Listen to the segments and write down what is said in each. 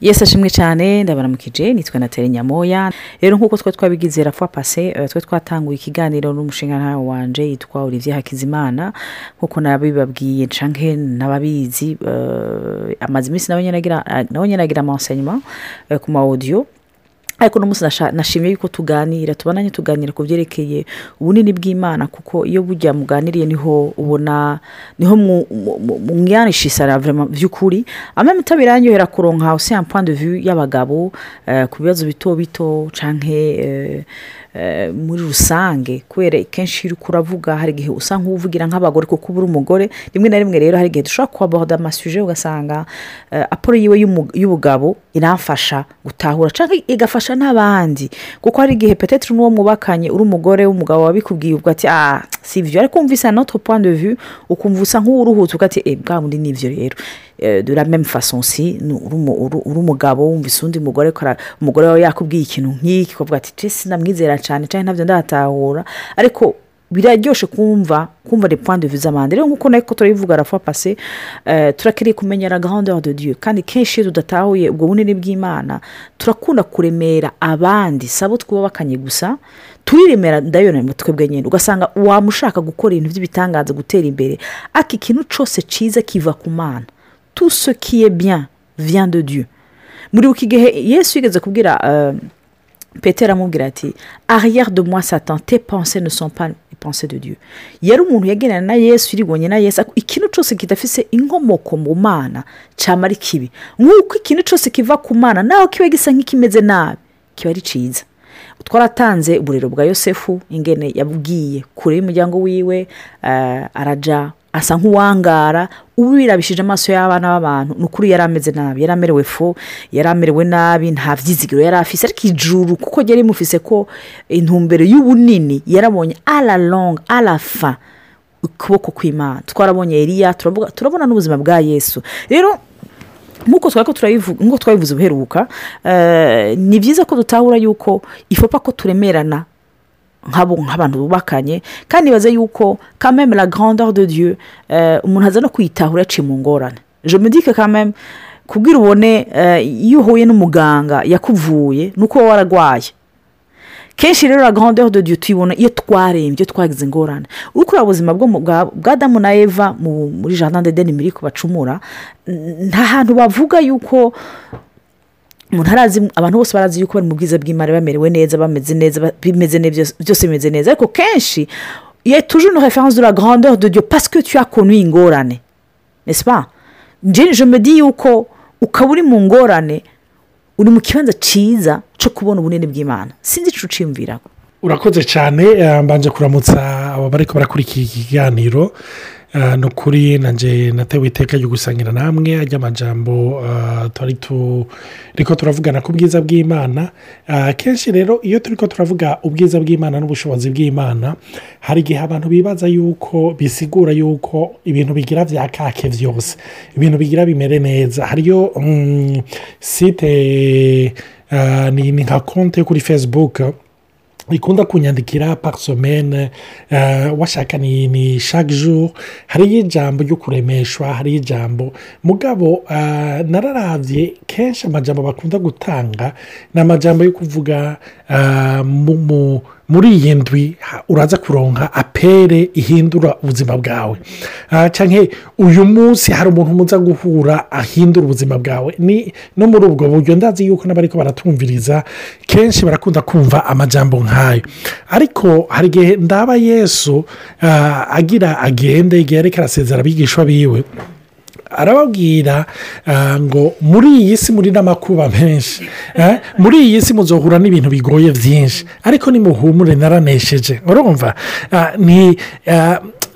yesi ashimwe cyane ndabaramukije nitwa nateri nyamoya. Rero nk'uko twe twabigize rafuwa pase eh, twe twatanguye ikiganiro n'umushinga wanje yitwa olivier hakizimana. Nk'uko nabibabwiye canke n'ababizi eh, amaze iminsi nawe nyene agira amaenseignement eh, ku ma audio. Ariko uno munsi nasha- nashimye yuko tuganira tubananye tuganira ku byerekeye ubunini bw'imana kuko iyo burya muganiriye ni ho ubona ni ho mwiyanishisara vraiment by'ukuri amame biranyohera kuronka aussi un point de vue y'abagabo eh, ku bibazo bito bito canke eh, eh, muri rusange. Kubera kenshi iyo uriko uravuga hari igihe usa nk'uvugira nk'abagore kuko uba uri umugore. Rimwe na rimwe rero hari igihe dushobora kuhaborda amasuje ugasanga aporo yiwe y'ubugabo iramfasha gutahura cyangwa igafasha n'abandi. Kuko hari igihe petetre n'uwo mwubakanye uri umugore w'umugabo wabikubwiye ubwo ati ah si ibyo ariko wumvise point de vue ukumva usa nk'uruhutse uvuga ati eh bwa bundi ni ibyo rero. Eh, même façon si uri umu- uri- uri umugabo wumvise undi mugore umugore wawe yakubwiye ikintu nk'iki ukavuga ati "Je sinamwizera cyane cyangwa ntabyo ndatahura. Ariko biraryoshe kumva kumva les points de vue z'abandi rero nk'uko nako turabivuga arafa pase turakeneye kumenya la grandeur de dieu. Kandi kenshi iyo tudatahuye ubwo bunini bw'imana turakunda kuremera abandi. Sabo twubakanye gusa turiremera ndabibona mu twebwe nyine ugasanga wamushaka gukora ibintu by'ibitangaza gutera imbere. Ariko ikintu cyose cyiza kiva ku mana. Tout ce qui est bien vient de dieu. Muri buki gihe yesu yigeze kubwira eh, petero amubwira ati arrière de moi satan tes pensées ne sont pas les pensées de dieu. Yari umuntu yagenana na yesu iribonye na yesu ikintu cyose kidafise inkomoko mu mana cyama ari kibi nk'uko ikintu cyose kiva ku mana naho kiba gisa nk'ikimeze nabi kiba ari cyiza twaratanze uburero bwa yosefu ingene yabwiye kure y'umuryango wiwe eh, araja. Asa nk'uwangara ubu birabishije amaso y'abana b'abantu ni ukuri yari ameze nabi yari amerewe fo yari amerewe nabi nta byizigiro yari afise ariko ijuru kuko ryari rimufise ko intumbero y'ubunini yarabonye a la longue a la fin ukuboko kw'imana. Twarabonye turavuga- turabona n'ubuzima bwa yesu. Rero nk'uko twari ko twabivuze ubuheruka eh, ni byiza ko dutahura yuko ifopa ko turemerana nk'abo nk'abantu bubakanye kandi baze yuko kameme la grandeur de dieu eh, umuntu aza no kwitahura yaciye mu ngorane. Je me dis que quand même kubwira ubone eh, iyo uhuye n'umuganga yakuvuye ni uko wowe wararwaye kenshi rero la grandeur de dieu tuyibona iyo twarembye twagize ingorane. Uri kureba ubuzima bwa adamu na eva mu- muri jardin de deni miri bacumura n- nta hantu bavuga yuko umuntu arazi abantu bose barazi yuko bari mu bwiza bw'imana bamerewe neza bameze neza bimeze neza byose- bimeze neza. Ariko kenshi a toujours une référence de la grandeur de dieu parce que tu as connu ingorane n'est-ce pas? Nje- je me dis yuko ukaba uri mu ngorane uri mu kibanza cyiza cyo kubona ubunini bw'imana. Sinzi icyo uciyumvira urakoze cyane eh, mbanje kuramutsa abo bari barakurikira iki kiganiro. Eh, ni ukuri nanjye natewe iteka ryo gusangira namwe ajya amajambo twari turiko turavugana ku bwiza bw'imana. Kenshi rero iyo turi ko turavuga ubwiza bw'imana n'ubushobozi bw'imana hari igihe abantu bibaza yuko bisigura yuko ibintu bigira bya kake byose ibintu bigira bimere neza. Hariyo mm, site ni nka konti yo kuri facebook ikunda kunyandikira par semaine uh, washaka ni, jour. Hariyo ijambo ryo kuremeshwa hariyo ijambo. Mugabo uh, nararavye kenshi amajambo bakunda gutanga ni amajambo yo kuvuga mu, mu, muri iyi ndwi uraza kuronka apere ihindura ubuzima bwawe. Uh, canke uyu munsi hari umuntu muza guhura ahindura ubuzima bwawe? Ni no muri ubwo buryo ndazi yuko n'abariko baratumviriza kenshi barakunda kumva amajambo nk'ayo. Ariko hari igihe ndaba yesu ah, agira agende igihe ariko arasezera abigishwa biwe arababwira ah, ngo muri iyi si muri n'amakuba menshi eh, muri iyi si muzohura n'ibintu bigoye byinshi. Ariko nimuhumure naranesheje. Urumva? Ah, ni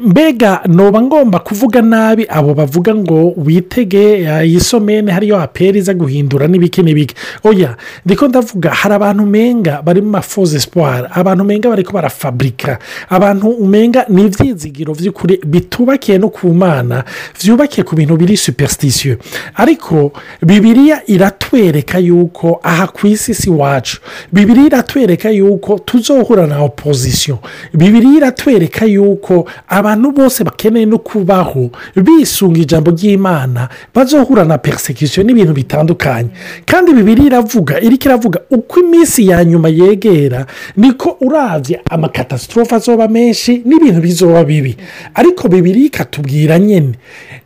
mbega noba ngomba kuvuga nabi abo bavuga ngo witege ah, iyi somene hariyo aperi iza guhindura n'ibiki n'ibiki. Oya ndiko ndavuga hari abantu umenga bari mu mafoze siporo abantu umenga bari ko barafaburika abantu umenga ni ibyizigiro by'ukuri bitubakiye no ku mana byubakiye ku bintu biri superstisiyo ariko bibiriya iratwereka yuko aha ku isi si iwacu. Bibiriya iratwereka yuko tuzohura na opozisiyo bibiriya iratwereka yuko abantu bose bakeneye no kubaho bisunga ijambo ry'imana bazohura na persecution n'ibintu bitandukanye. Kandi bibiri iravuga iriko iravuga uko iminsi ya nyuma yegera niko urabye amakatastrophe azoba menshi n'ibintu bizoba bibi. Ariko bibiri ikatubwira nyine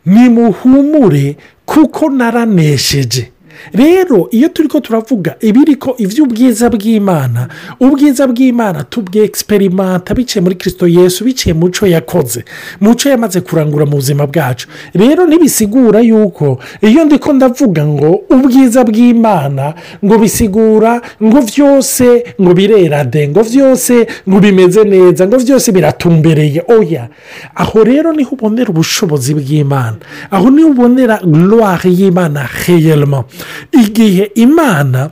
nimuhumure kuko naranesheje. Rero iyo turi ko turavuga ibiri ko iby'ubwiza bw'imana ubwiza bw'imana tubwegiseperimenta biciye muri kirisito yesu biciye mu cyo yakoze mu cyo yamaze kurangura mu buzima bwacu. Rero ntibisigura yuko iyo ndi ko ndavuga ngo ubwiza bw'imana ngo bisigura ngo byose ngo birera de ngo byose ngo bimeze neza ngo byose biratumbereye. Oya aho rero ni ho ubonera ubushobozi bw'imana aho ni ho ubonera gloire y'imana heyerema igihe imana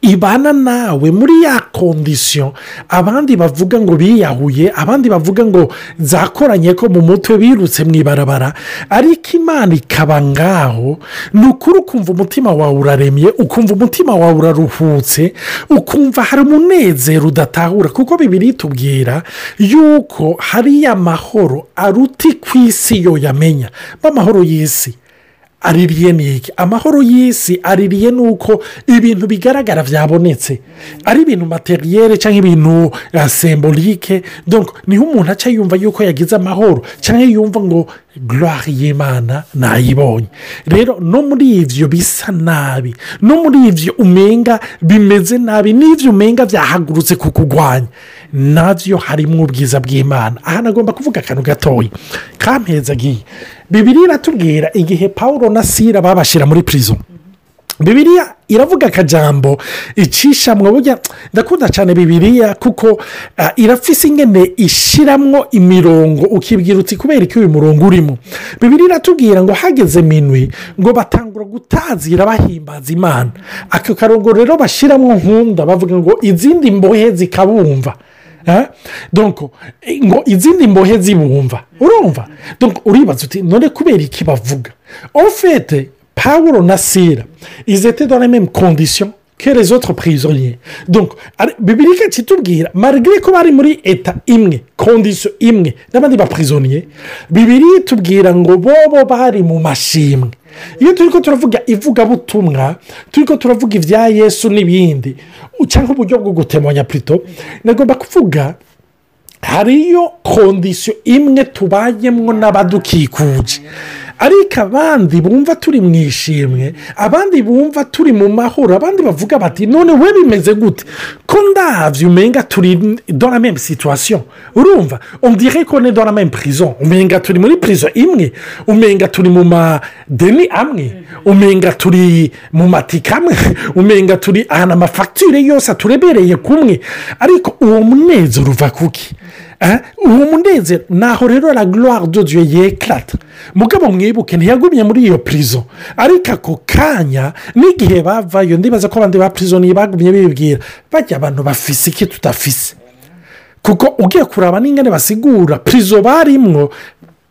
ibana nawe muri ya kondisiyo abandi bavuga ngo biyahuye abandi bavuga ngo zakoranye ko mu mutwe birutse mu ibarabara ariko imana ikaba ngaho ni ukuri ukumva umutima wawe uraremye ukumva umutima wawe uraruhutse ukumva hari umunezero udatahura kuko bibiri tubwira yuko hariya mahoro aruti ku isi yo yamenya. B'amahoro y'isi. Aririye ni iki amahoro y'isi aririye ni uko ibintu bigaragara byabonetse ari ibintu materiyere cyangwa ibintu sembolike ni ho umuntu aca yumva yuko yagize amahoro cyangwa yumva ngo y'imana nayibonye rero no muri ibyo bisa nabi no muri ibyo umenga bimeze nabi n'ibyo umenga byahagurutse kukugwanya. Nabyo harimo ubwiza bw'imana. Aha nagomba kuvuga akantu gatoya kampeza agiye bibiri iratubwira igihe paul na sira babashyira muri pirizo bibiriya iravuga akajambo icishamwo burya ndakunda cyane bibiriya kuko irafise ingene ishyiramo imirongo ukibwira uti kubera ko uyu murongo urimo. Bibiri iratubwira ngo hageze minwi ngo batangura gutazira bahimbaza imana. Aka karongo rero bashyiramo nkunda bavuga ngo izindi mbohe zikabumva. Ngo izindi mbohe zibumva. Urumva? Uribaza uti none kubera iki bavuga? Ofete paul na sira izete dans les mêmes conditions que les autres prisonniers. Donc bibirika kitubwira marigire ko bari muri eta imwe kondisiyo imwe n'abandi bapirizoniye bibiri tubwira ngo bobo bari mu mashimwe iyo turi ko turavuga ivugabutumwa turi ko turavuga ibya yesu n'ibindi cyangwa uburyo bwo gutemanya purito nagomba kuvuga hariyo kondisiyo imwe tubayemo n'abadukikuje ariko abandi bumva turi mu ishimwe abandi bumva turi mu mahoro abandi bavuga bati none we bimeze gute? Ko ndabyo umenga turi dora meme situwasiyo urumva? Umubwire ko ni dora meme purizo umenga turi muri purizo imwe umenga turi mu madeni amwe umenga turi mu matika amwe umenga turi ahantu amafagitire yose aturebereye kumwe. Ariko uwo munezero uva kuki? Uwo munezero naho rero la de dieu yekarata mugabo mwibuke ntiyagumye muri iyo purizo ariko ako kanya n'igihe bavayo ndibaza ko abandi ba purizoniye bagumye bibwira bajya abantu bafise iki tudafise kuko ugiye kuraba n'ingane basigura. Purizo barimwo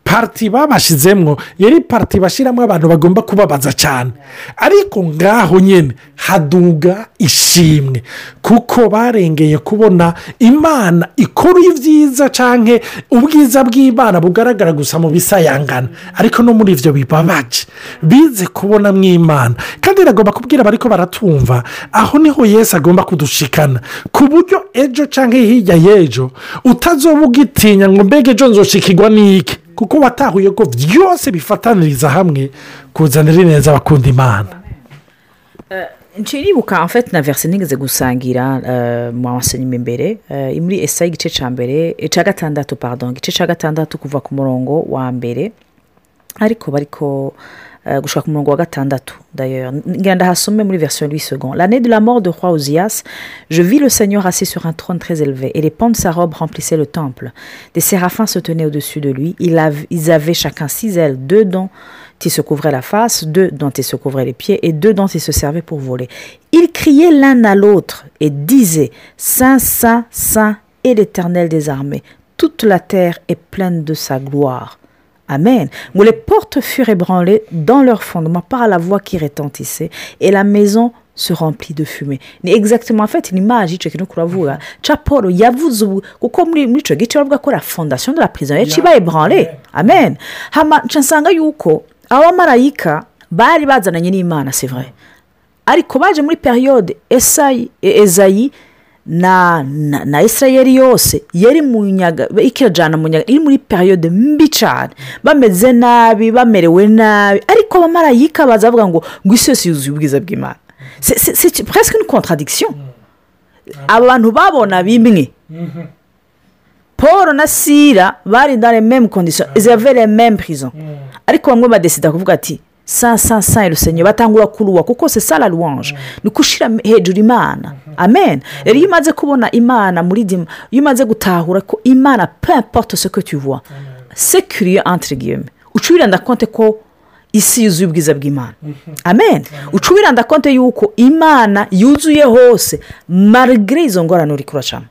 pariti babashyizemo yari pariti bashyiramo abantu bagomba kubabaza cyane. Ariko ngaho nyine haduga ishimwe. Kuko barengeye kubona imana ikora ibyiza cyangwa ubwiza bw'imana bugaragara gusa mu bisayangana. Ariko no muri ibyo bibabaje. Bize kubonamo imana kandi iragomba kubwira abari ko baratumva aho ni ho yesi agomba kudushikana. Ku buryo ejo cyangwa hirya y'ejo utazoba ugitinya ngo mbega ejo nzoshikirwa n'iki? Kuko watahuye ko byose bifataniriza hamwe kuzanira neza abakunda imana. Nshyiribuka amfite na verisi nigeze gusangira mu wasenyuma imbere muri esayi igice cya mbere cya gatandatu pardon igice cya gatandatu kuva ku murongo wa mbere ariko bariko gushaka ku murongo wa gatandatu. Ngenda hasome muri version lui second l'année de la mort de roi Ozias je vis le Seigneur assis sur un trône très élevé et les pans de sa robe remplissaient le temple. Des séraphins se tenaient au-dessus de lui. Ils avaient chacun six ailes deux dont ils se couvraient la face deux dont ils se couvraient les pieds et deux dont ils se servaient pour voler. Ils criaient l'un à l'autre et disaient saint saint saint est l'éternel des armées. Toute la terre est pleine de sa gloire. Amen. Où les portes furent ébranlées dans leur fondement par la voix qui retentissait et la maison se remplit de fumée. Ni exactement en fait ni image y'icyo kintu kuravuga ca paul yavuze ubu kuko muri icyo gice bavuga ko la fondation de la prison yaciye ibaye branle amen. Hama nca nsanga yuko abamarayika bari bazananye n'imana c'est vrai. Ariko baje muri periyode esayi ezayi na na na isirayeli yose yari mu nyaga ikirajana mu nyaga iri muri periyode mbi cyane bameze nabi bamerewe nabi ariko abamarayika baza bavuga ngo ngo isi yose yuzuye ubwiza bw'imana. C'est presque une contradiction. Abantu babona bimwe paul na sira bari mêmes conditions. Ils avaient les mêmes prisons. Ariko bamwe badesida kuvuga ati sa sa sa rusenyo batangura kuruwa kuko c'est ça la louange. Ni gushyira hejuru imana. Amen. Rero iyo umaze kubona imana muri dima iyo umaze gutahura ko imana peu importe ce que tu vois. C'est curieux entre guillemets. Uca wiranda konte ko isi yuzuye ubwiza bw'imana. Amen. Uca wiranda konte yuko imana yuzuye hose marigire izo ngorane uri kuracamo.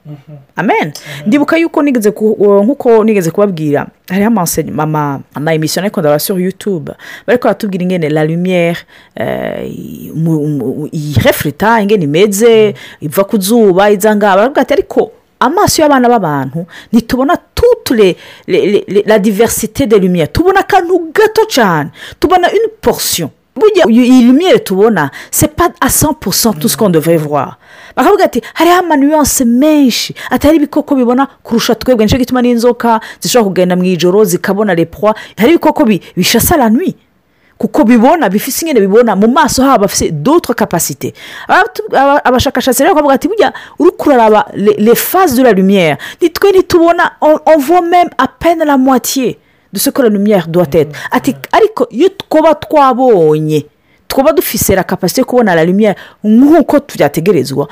Amen. Ndibuka yuko nigeze ku- nk'uko nigeze kubabwira hariho ama emisiyo ariko ndaba sur youtube bari kubatubwira ingene la lumière eh, mu- mu- irefurita ingene imeze iva ku zuba iza ngaha baravuga ati ariko amaso y'abana b'abantu. Ntitubona les- la diversité de lumière tubona akantu gato cyane tubona une portion. Burya iyi lumière tubona à 100% tout ce qu'on devrait voir. Bakavuga ati hariho amanuyanse menshi atari ibikoko bibona kurusha twebwe. Nicyo gituma n'inzoka zishobora kugenda mu ijoro zikabona repwa hari ibikoko bi- bishasa la kuko bibona bifite ingene bibona mu maso habo bafite d'autres capacités. Abatu- aba- abashakashatsi rero bakavuga ati burya uri kuraraba les les phases de la lumière. Nitwe nitubona on on voit même à peine la moitié de ce que la lumière doit être. Ati ariko iyo twaba twabonye twaba dufise la capacité yo kubona la lumière nk'uko byategerezwa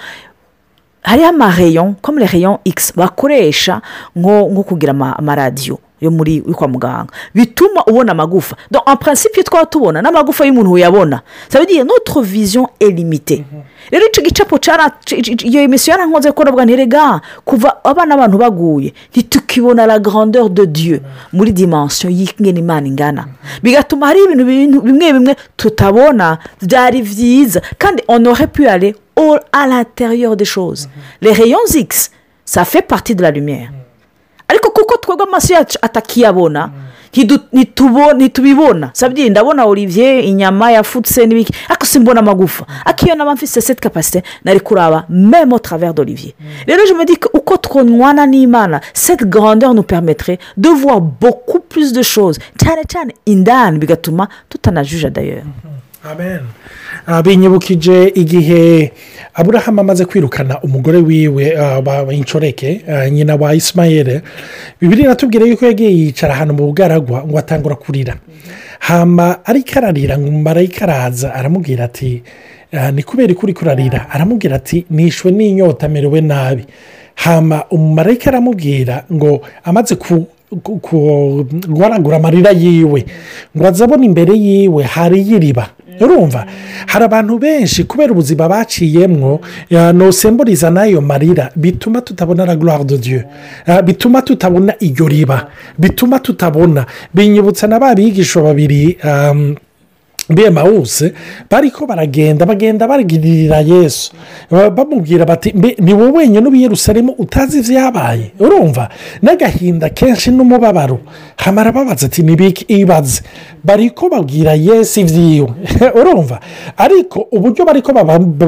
hariho amareyon comme les rayons x bakoresha nko kugira ama- amaradiyo yo muri kwa muganga. Bituma ubona amagufa. Donc en principe iyo twaba tubona n'amagufa y'umuntu uyabona ça veut dire notre vision est limitée. Rero icyo gicapo cara c- c- iyo emisiyo yarankoze ko ndavuga nti rega kuva abana abantu baguye ntitukibona la grandeur de dieu muri dimension y'ingene imana ingana. Bigatuma hari ibintu bintu bimwe bimwe tutabona byari byiza. Kandi on aurait pu aller au- à l'intérieur des choses. Les rayons x ça fait partie de la lumière. Kuko twebwe amaso yacu atakiyabona. Ntitubibona sabye ndabona olivier inyama yafutse n'ibiki. Ariko simbona amagufa. Ariko iyo naba mfite cette capacité nari kuraba au travers d'olivier. Rero je me dis uko twonwana n'imana cette grandeur nous permettrait de voir beaucoup plus de choses. Cyane cyane indani bigatuma tutanajuja d'ailleurs. Amen. Ah, binyibukije igihe aburahamu amaze kwirukana umugore wiwe wa- inshoreke ah, nyina wa isimayeli bibiri iratubwira yuko yagiye yicara ahantu mu bugaragwa ngo atangura kurira. Hama ariko ararira ngo araza aramubwira ati ni kubera ko uri kurarira? Aramubwira ati nishwe n'inyota amerewe nabi. Hama umumarayika aramubwira ngo amaze ku guhanagura amarira yiwe ngo aze abona imbere yiwe hariyo iriba urumva hari abantu benshi kubera ubuzima baciyemwo ya, nosemburiza n'ayo marira. Bituma tutabona la gloire de dieu. Ah, bituma tutabona iryo riba. Bituma tutabona. Binyibutsa na ba bigisha babiri um, bemawuse bariko baragenda bagenda bagirira yesu Ba- bamubwira bati ni wowe wenyine uba yerusalemu utazi ibyabaye urumva n'agahinda kenshi n'umubabaro hamara babaza ati nibiki ibaze bariko babwira yesu ibyiwe urumva ariko uburyo bariko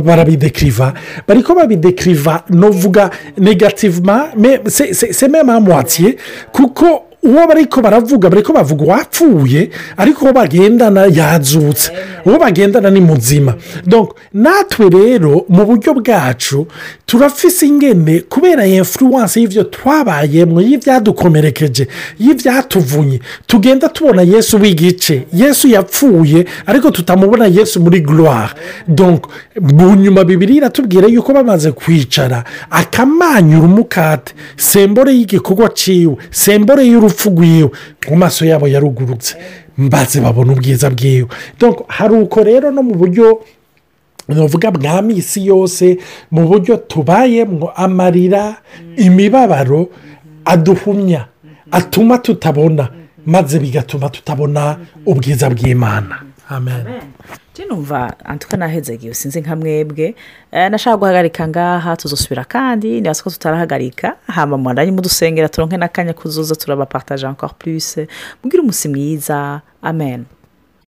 barabidekiriva bariko babidekiriva novuga negativema se meme amwatiye kuko uwo bariko baravuga bariko bavuga uwapfuye ariko uwo bagendana yazutse. Uwo bagendana ni muzima. Natwe rero mu buryo bwacu turafise ingene kubera influence y'ibyo twabayemo y'ibyadukomerekeje y'ibyatuvunye tugenda tubona yesu w'igice yesu yapfuye ariko tutamubona yesu muri gloire. Donc, mu nyuma bibiri iratubwira yuko bamaze kwicara akamanyura umukate sembore y'igikorwa ciwe sembore y'urupfu rwiwe. Mu maso yabo yarugurutse. Mbaze babona ubwiza bwiwe. Hari uko rero no mu buryo nuvuga bwa minsi yose mu buryo tubayemo amarira imibabaro aduhumya atuma tutabona maze bigatuma tutabona ubwiza bw'imana. Numva antuka nahezagiye sinzi nka mwebwe. Eh, nashaka guhagarika ngaha tuzosubira kandi nibaza ko tutarahagarika. Hama mwandanye mudusengera turonke n'akanya kuzoza turabapartage encore plus. Mugire umusi mwiza. Amen.